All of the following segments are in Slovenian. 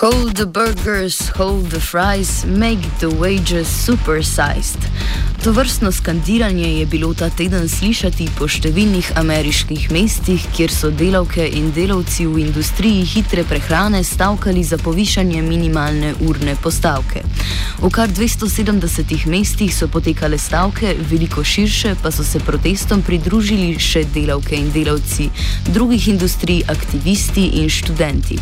Hold the burgers, hold the fries, make the wages supersized. To vrstno skandiranje je bilo ta teden slišati po številnih ameriških mestih, kjer so delavke in delavci v industriji hitre prehrane stavkali za povišanje minimalne urne postavke. V kar 270 mestih so potekale stavke, veliko širše pa so se protestom pridružili še delavke in delavci drugih industrij, aktivisti in študenti.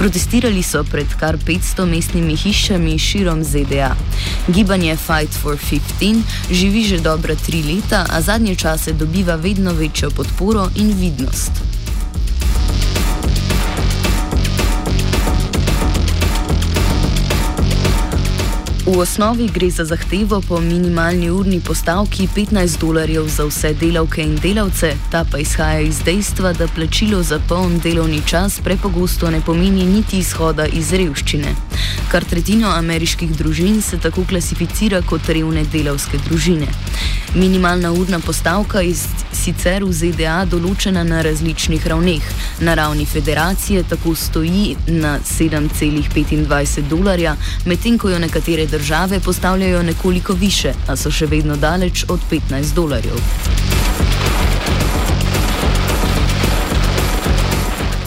Protestirali so pred kar 500 mestnimi hišami širom ZDA. Gibanje Fight for 15 živi že dobra tri leta, a zadnje čase dobiva vedno večjo podporo in vidnost. V osnovi gre za zahtevo po minimalni urni postavki 15 dolarjev za vse delavke in delavce, ta pa izhaja iz dejstva, da plačilo za poln delovni čas prepogosto ne pomeni niti izhoda iz revščine. Kar tretjino ameriških družin se tako klasificira kot revne delavske družine. Minimalna urna postavka je sicer v ZDA določena na različnih ravneh. Na ravni federacije tako stoji na 7,25 dolarja, medtem ko jo nekatere države postavljajo nekoliko više, a so še vedno daleč od 15 dolarjev.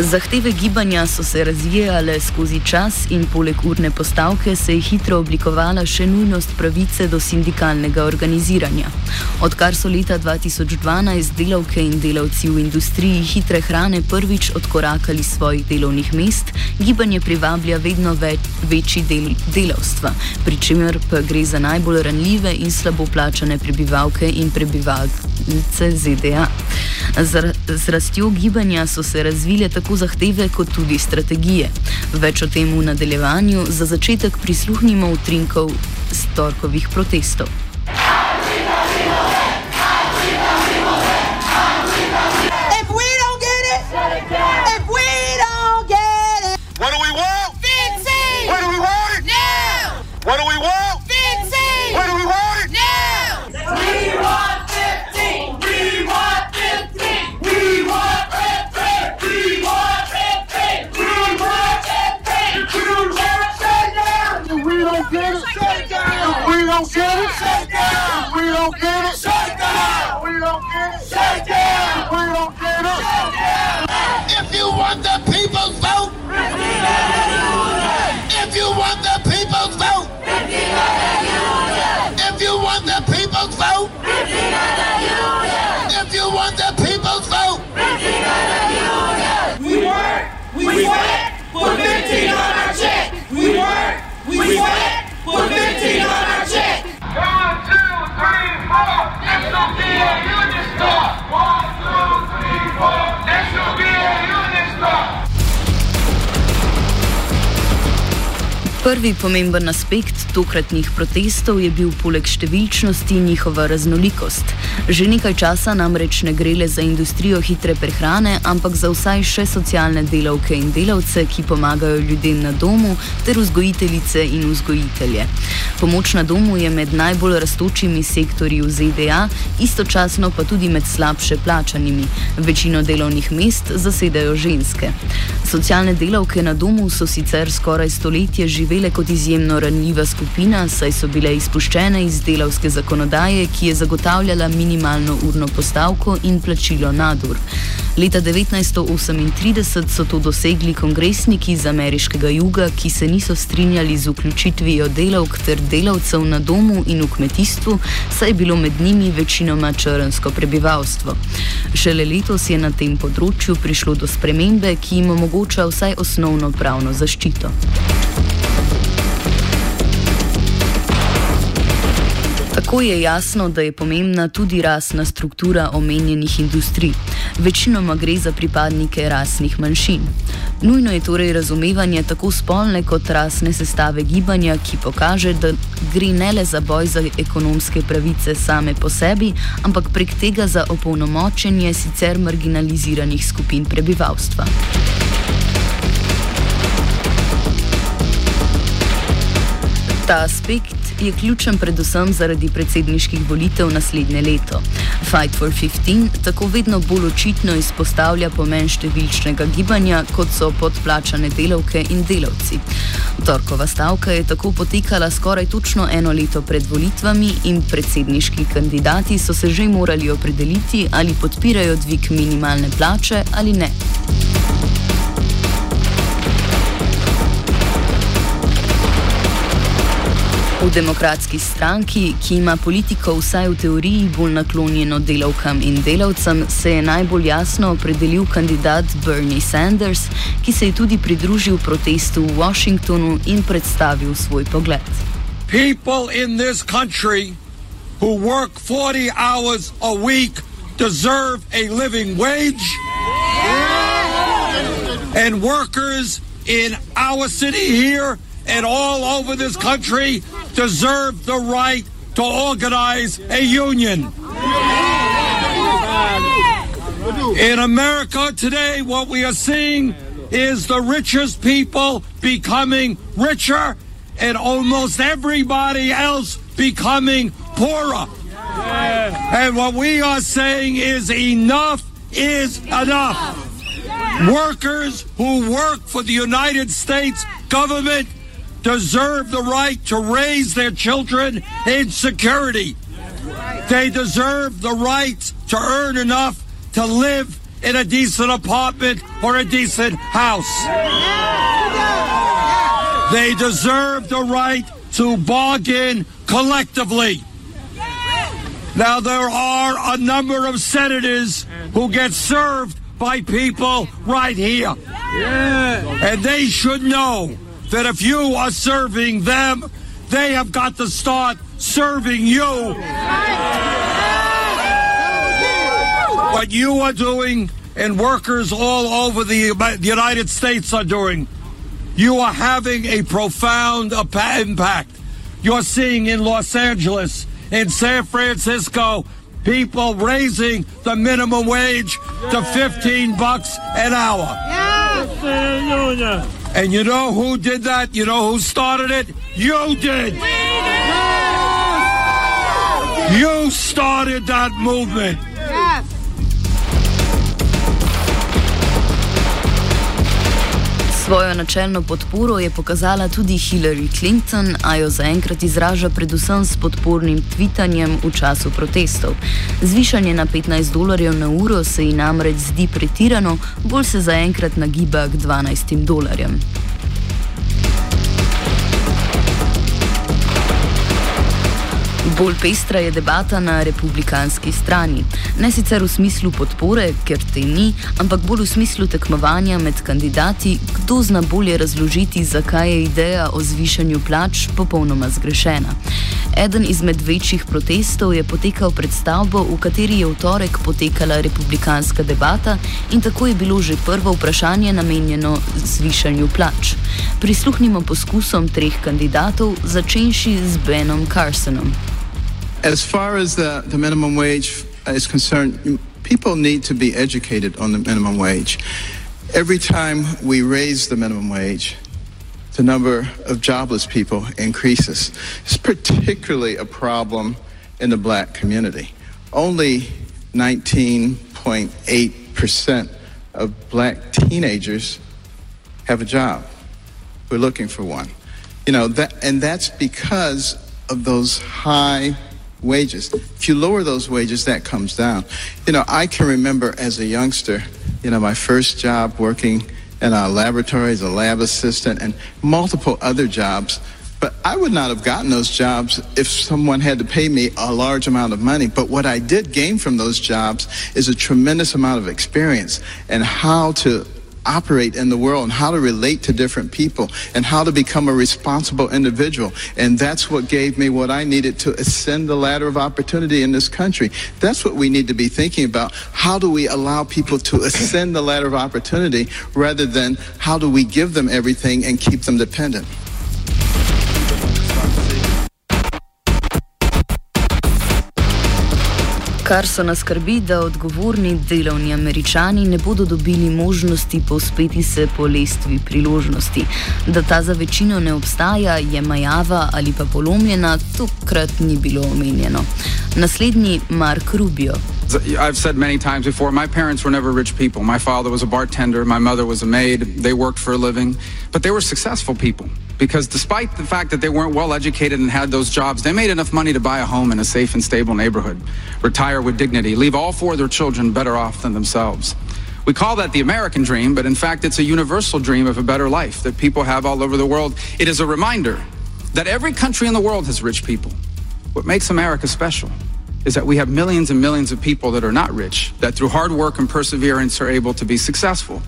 Zahteve gibanja so se razvijale skozi čas in poleg urne postavke se je hitro oblikovala še nujnost pravice do sindikalnega organiziranja. Odkar so leta 2012 delavke in delavci v industriji hitre hrane prvič odkorakali svojih delovnih mest, gibanje privablja vedno več, večji del delavstva, pri čemer pa gre za najbolj ranljive in slabo plačane prebivalke in prebivalce ZDA. Z, z rastjo gibanja so se razvile tako zahteve kot tudi strategije. Več o tem v nadaljevanju, za začetek prisluhnimo utrinkov storkovih protestov. Stop here! You just stop! Why? Prvi pomemben aspekt tokratnih protestov je bil poleg številčnosti njihova raznolikost. Že nekaj časa namreč ne gre le za industrijo hitre prehrane, ampak za vsaj še socialne delavke in delavce, ki pomagajo ljudem na domu, ter vzgojiteljice in vzgojitelje. Pomoč na domu je med najbolj rastočimi sektorji v ZDA, istočasno pa tudi med slabše plačanimi. Večino delovnih mest zasedajo ženske. Socialne delavke na domu so sicer skoraj stoletje živele kot izjemno ranljiva skupina, saj so bile izpuščene iz delavske zakonodaje, ki je zagotavljala minimalno urno postavko in plačilo nadur. Leta 1938 so to dosegli kongresniki iz ameriškega juga, ki se niso strinjali z vključitvijo delavk ter delavcev na domu in v kmetijstvu, saj je bilo med njimi večinoma črnsko prebivalstvo. Šele letos je na tem področju prišlo do spremembe, ki jim omogoča vsaj osnovno pravno zaščito. Tako je jasno, da je pomembna tudi rasna struktura omenjenih industrij. Večinoma gre za pripadnike rasnih manjšin. Nujno je torej razumevanje tako spolne kot rasne sestave gibanja, ki pokaže, da gre ne le za boj za ekonomske pravice same po sebi, ampak prek tega za opolnomočenje sicer marginaliziranih skupin prebivalstva. Ta aspekt je ključen predvsem zaradi predsedniških volitev naslednje leto. Fight for 15 tako vedno bolj očitno izpostavlja pomen številčnega gibanja, kot so podplačane delavke in delavci. Torkova stavka je tako potekala skoraj točno eno leto pred volitvami in predsedniški kandidati so se že morali opredeliti, ali podpirajo dvig minimalne plače ali ne. V demokratski stranki, ki ima politiko vsaj v teoriji bolj naklonjeno delavkam in delavcem, se je najbolj jasno opredelil kandidat Bernie Sanders, ki se je tudi pridružil protestu v Washingtonu in predstavil svoj pogled. People in this country who work 40 hours a week deserve a living wage. And workers in our city here and all over this country deserve the right to organize a union. In America today, what we are seeing is the richest people becoming richer and almost everybody else becoming poorer. And what we are saying is enough is enough. Workers who work for the United States government deserve the right to raise their children in security. They deserve the right to earn enough to live in a decent apartment or a decent house. They deserve the right to bargain collectively. Now, there are a number of senators who get served by people right here. And they should know that if you are serving them, they have got to start serving you. What you are doing and workers all over the the United States are doing, you are having a profound uh, impact. You're seeing in Los Angeles, in San Francisco, people raising the minimum wage to 15 bucks an hour. And you know who did that? You know who started it? You did. You started that movement. Svojo načelno podporo je pokazala tudi Hillary Clinton, a jo zaenkrat izraža predvsem s podpornim tvitanjem v času protestov. Zvišanje na 15 dolarjev na uro se ji namreč zdi pretirano, bolj se zaenkrat nagiba k 12 dolarjem. Bolj pestra je debata na republikanski strani. Ne sicer v smislu podpore, ker te ni, ampak bolj v smislu tekmovanja med kandidati, kdo zna bolje razložiti, zakaj je ideja o zvišanju plač popolnoma zgrešena. Eden izmed večjih protestov je potekal pred stavbo, v kateri je v torek potekala republikanska debata in tako je bilo že prvo vprašanje namenjeno zvišanju plač. Prisluhnimo poskusom treh kandidatov, začenši z Benom Carsonom. As far as the, the minimum wage uh, is concerned, people need to be educated on the minimum wage. Every time we raise the minimum wage, the number of jobless people increases. It's particularly a problem in the black community. Only 19.8% of black teenagers have a job. We're looking for one. You know, that, and that's because of those high wages. If you lower those wages, that comes down. You know, I can remember as a youngster, you know, my first job working in a laboratory as a lab assistant and multiple other jobs. But I would not have gotten those jobs if someone had to pay me a large amount of money. But what I did gain from those jobs is a tremendous amount of experience and how to operate in the world and how to relate to different people and how to become a responsible individual. And that's what gave me what I needed to ascend the ladder of opportunity in this country. That's what we need to be thinking about. How do we allow people to ascend the ladder of opportunity rather than how do we give them everything and keep them dependent? Kar so nas skrbi, da odgovorni delovni američani ne bodo dobili možnosti povzpeti se po lestvi priložnosti. Da ta za večino ne obstaja, je majava ali pa polomljena, tokrat ni bilo omenjeno. Naslednji Mark Rubio. I've said many times before, my parents were never rich people. My father was a bartender, my mother was a maid, they worked for a living, but they were successful people. Because despite the fact that they weren't well educated and had those jobs, they made enough money to buy a home in a safe and stable neighborhood, retire with dignity, leave all four of their children better off than themselves. We call that the American dream, but in fact, it's a universal dream of a better life that people have all over the world. It is a reminder that every country in the world has rich people. What makes America special is that we have millions and millions of people that are not rich, that through hard work and perseverance are able to be successful.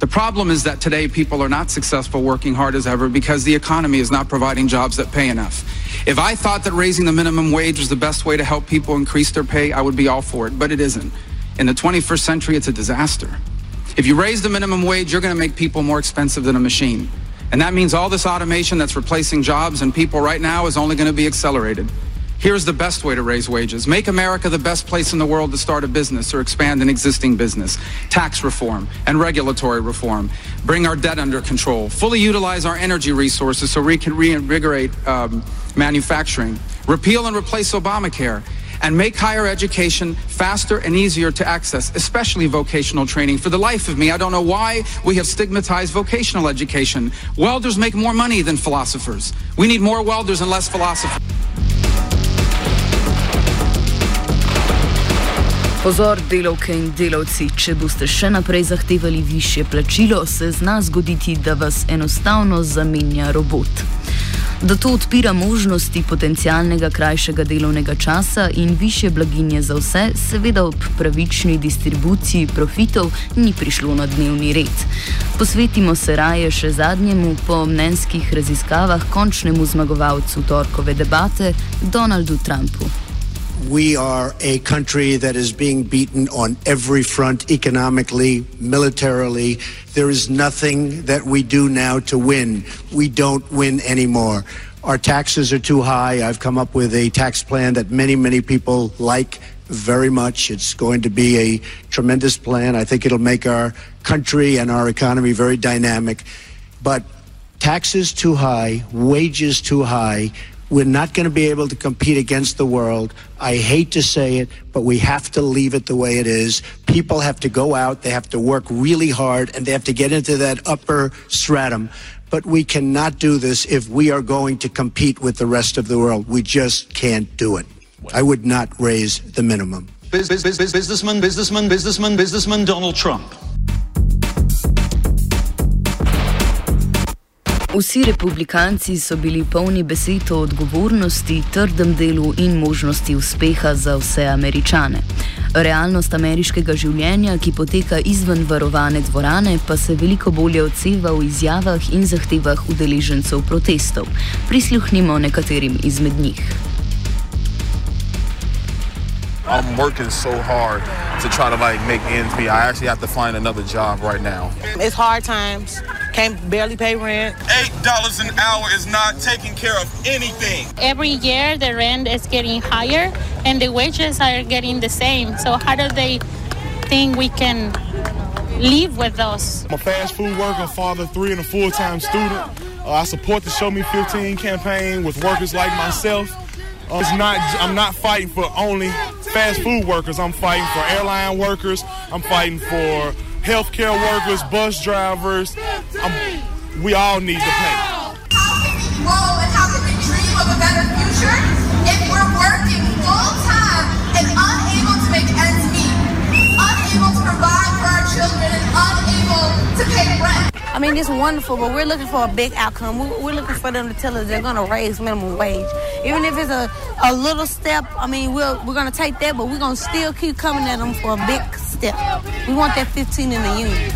The problem is that today people are not successful working hard as ever because the economy is not providing jobs that pay enough. If I thought that raising the minimum wage was the best way to help people increase their pay, I would be all for it, but it isn't. In the 21st century, it's a disaster. If you raise the minimum wage, you're going to make people more expensive than a machine. And that means all this automation that's replacing jobs and people right now is only going to be accelerated. Here's the best way to raise wages. Make America the best place in the world to start a business or expand an existing business. Tax reform and regulatory reform. Bring our debt under control. Fully utilize our energy resources so we can reinvigorate um, manufacturing. Repeal and replace Obamacare. And make higher education faster and easier to access, especially vocational training. For the life of me, I don't know why we have stigmatized vocational education. Welders make more money than philosophers. We need more welders and less philosophers. Pozor, delovke in delavci, če boste še naprej zahtevali više plačilo, se zna zgoditi, da vas enostavno zamenja robot. Da to odpira možnosti potencialnega krajšega delovnega časa in više blaginje za vse, seveda ob pravični distribuciji profitov ni prišlo na dnevni red. Posvetimo se raje še zadnjemu po mnenjskih raziskavah končnemu zmagovalcu torkove debate, Donaldu Trumpu. We are a country that is being beaten on every front economically, militarily. There is nothing that we do now to win. We don't win anymore. Our taxes are too high. I've come up with a tax plan that many, many people like very much. It's going to be a tremendous plan. I think it'll make our country and our economy very dynamic. But taxes too high, wages too high, we're not going to be able to compete against the world. I hate to say it, but we have to leave it the way it is. People have to go out, they have to work really hard, and they have to get into that upper stratum. But we cannot do this if we are going to compete with the rest of the world. We just can't do it. I would not raise the minimum. Businessman, businessman, businessman, businessman Donald Trump. Vsi republikanci so bili polni besed o odgovornosti, trdem delu in možnosti uspeha za vse američane. Realnost ameriškega življenja, ki poteka izven varovane dvorane, pa se veliko bolje odseva v izjavah in zahtevah udeležencev protestov. Prisluhnimo nekaterim izmed njih. I'm working so hard to try to like make ends meet. I actually have to find another job right now. It's hard times. Can't barely pay rent. Eight dollars an hour is not taking care of anything. Every year the rent is getting higher and the wages are getting the same. So how do they think we can live with those? I'm a fast food worker, father three, and a full-time student. Uh, I support the Show Me 15 campaign with workers like myself. It's not. I'm not fighting for only fast food workers. I'm fighting for airline workers. I'm fighting for healthcare workers, bus drivers. I'm, we all need to pay. Mean, it's wonderful, but we're looking for a big outcome. We- We're looking for them to tell us they're going to raise minimum wage. Even if it's a, a little step, I mean, we're, we're going to take that, but we're going to still keep coming at them for a big step. We want that 15 in the union.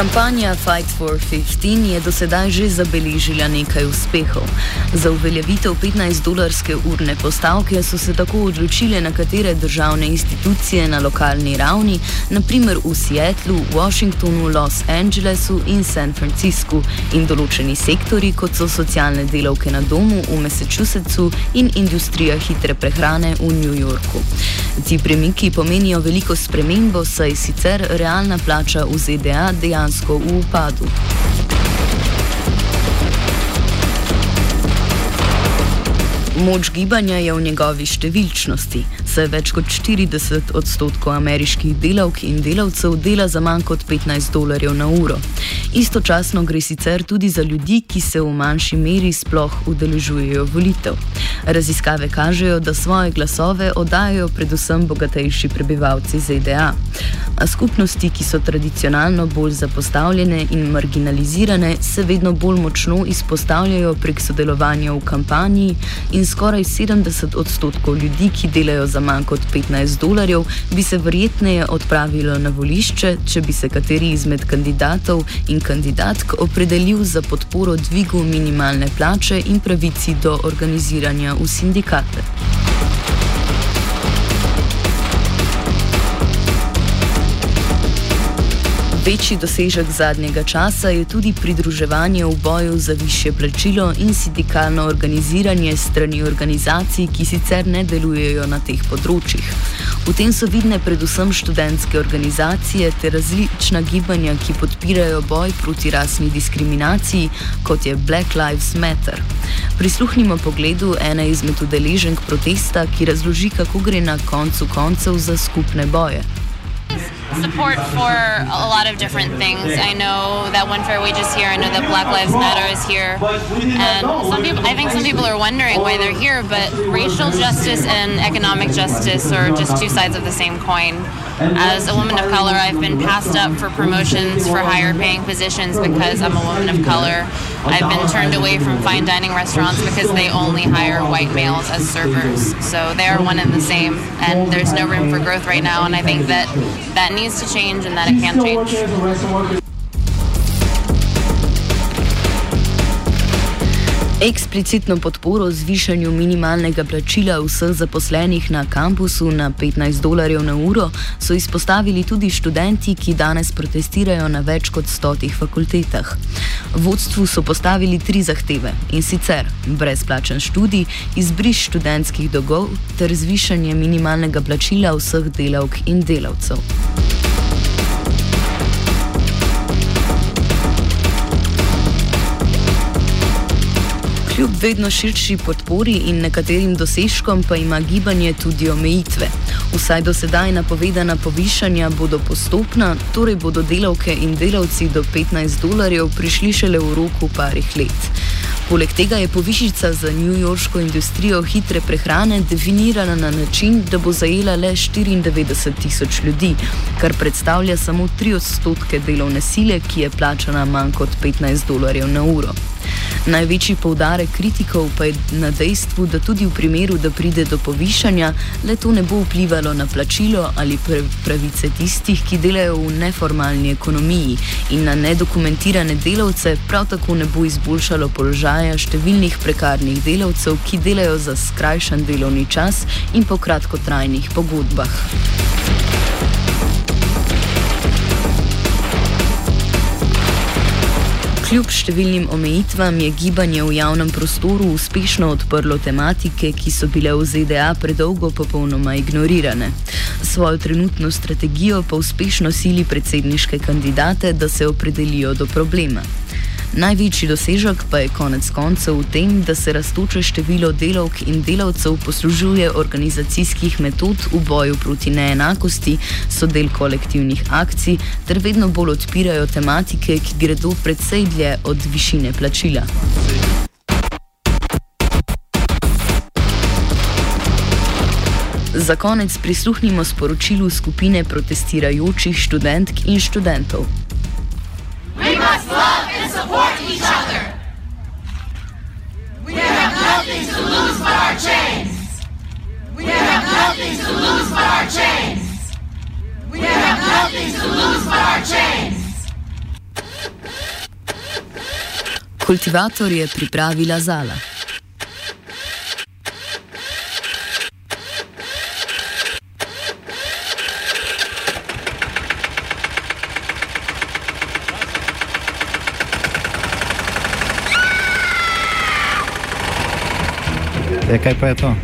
Kampanja Fight for 15 je do sedaj že zabeležila nekaj uspehov. Za uveljavitev 15-dolarske urne postavke so se tako odločile nekatere državne institucije na lokalni ravni, naprimer v Seattlu, Washingtonu, Los Angelesu in San Franciscu, in določeni sektori, kot so socialne delavke na domu v Massachusettsu in industrija hitre prehrane v New Yorku. Ti premiki pomenijo veliko spremembo, saj sicer realna plača v ZDA dejansko v upadu. Moč gibanja je v njegovi številčnosti, saj več kot 40 odstotkov ameriških delavk in delavcev dela za manj kot 15 dolarjev na uro. Istočasno gre sicer tudi za ljudi, ki se v manjši meri sploh udeležujejo volitev. Raziskave kažejo, da svoje glasove oddajajo predvsem bogatejši prebivalci ZDA. A skupnosti, ki so tradicionalno bolj zapostavljene in marginalizirane, se vedno bolj močno izpostavljajo prek sodelovanja v kampanji in skoraj 70 odstotkov ljudi, ki delajo za manj kot 15 dolarjev, bi se verjetneje odpravilo na volišče, če bi se kateri izmed kandidatov in kandidatk opredelil za podporo dvigu minimalne plače in pravici do organiziranja v sindikate. Večji dosežek zadnjega časa je tudi pridruževanje v boju za više plačilo in sindikalno organiziranje strani organizacij, ki sicer ne delujejo na teh področjih. V tem so vidne predvsem študentske organizacije ter različna gibanja, ki podpirajo boj proti rasni diskriminaciji, kot je Black Lives Matter. Prisluhnimo pogledu ene izmed udeleženk protesta, ki razloži, kako gre na koncu koncev za skupne boje. Support for a lot of different things. I know that one fair wage is here. I know that Black Lives Matter is here, and some people. I think some people are wondering why they're here, but racial justice and economic justice are just two sides of the same coin. As a woman of color, I've been passed up for promotions for higher paying positions because I'm a woman of color. I've been turned away from fine dining restaurants because they only hire white males as servers. So they are one and the same, and there's no room for growth right now. And I think that that needs to change and that it can change. Eksplicitno podporo zvišanju minimalnega plačila vseh zaposlenih na kampusu na 15 dolarjev na uro so izpostavili tudi študenti, ki danes protestirajo na več kot stotih fakultetah. Vodstvu so postavili tri zahteve in sicer brezplačen študij, izbris študentskih dolgov ter zvišanje minimalnega plačila vseh delavk in delavcev. Kljub vedno širši podpori in nekaterim dosežkom pa ima gibanje tudi omejitve. Vsaj do sedaj napovedana povišanja bodo postopna, torej bodo delavke in delavci do 15 dolarjev prišli šele v roku parih let. Poleg tega je povišica za newyorško industrijo hitre prehrane definirana na način, da bo zajela le 94 tisoč ljudi, kar predstavlja samo 3 odstotke delovne sile, ki je plačana manj kot 15 dolarjev na uro. Največji poudarek kritikov pa je na dejstvu, da tudi v primeru, da pride do povišanja, le to ne bo vplivalo na plačilo ali pravice tistih, ki delajo v neformalni ekonomiji in na nedokumentirane delavce, prav tako ne bo izboljšalo položaja številnih prekarnih delavcev, ki delajo za skrajšan delovni čas in po kratkotrajnih pogodbah. Kljub številnim omejitvam je gibanje v javnem prostoru uspešno odprlo tematike, ki so bile v ZDA predolgo popolnoma ignorirane. Svojo trenutno strategijo pa uspešno sili predsedniške kandidate, da se opredelijo do problema. Največji dosežek pa je konec koncev v tem, da se raztoče število delavk in delavcev poslužuje organizacijskih metod v boju proti neenakosti, so del kolektivnih akcij ter vedno bolj odpirajo tematike, ki gredo predvsej dlje od višine plačila. Za konec prisluhnimo sporočilu skupine protestirajočih študentk in študentov. Nothing to lose but our chains. We have nothing to lose but our chains. We have nothing to lose but our chains. Kultivator je pripravila Zala. E, kaj pa je to?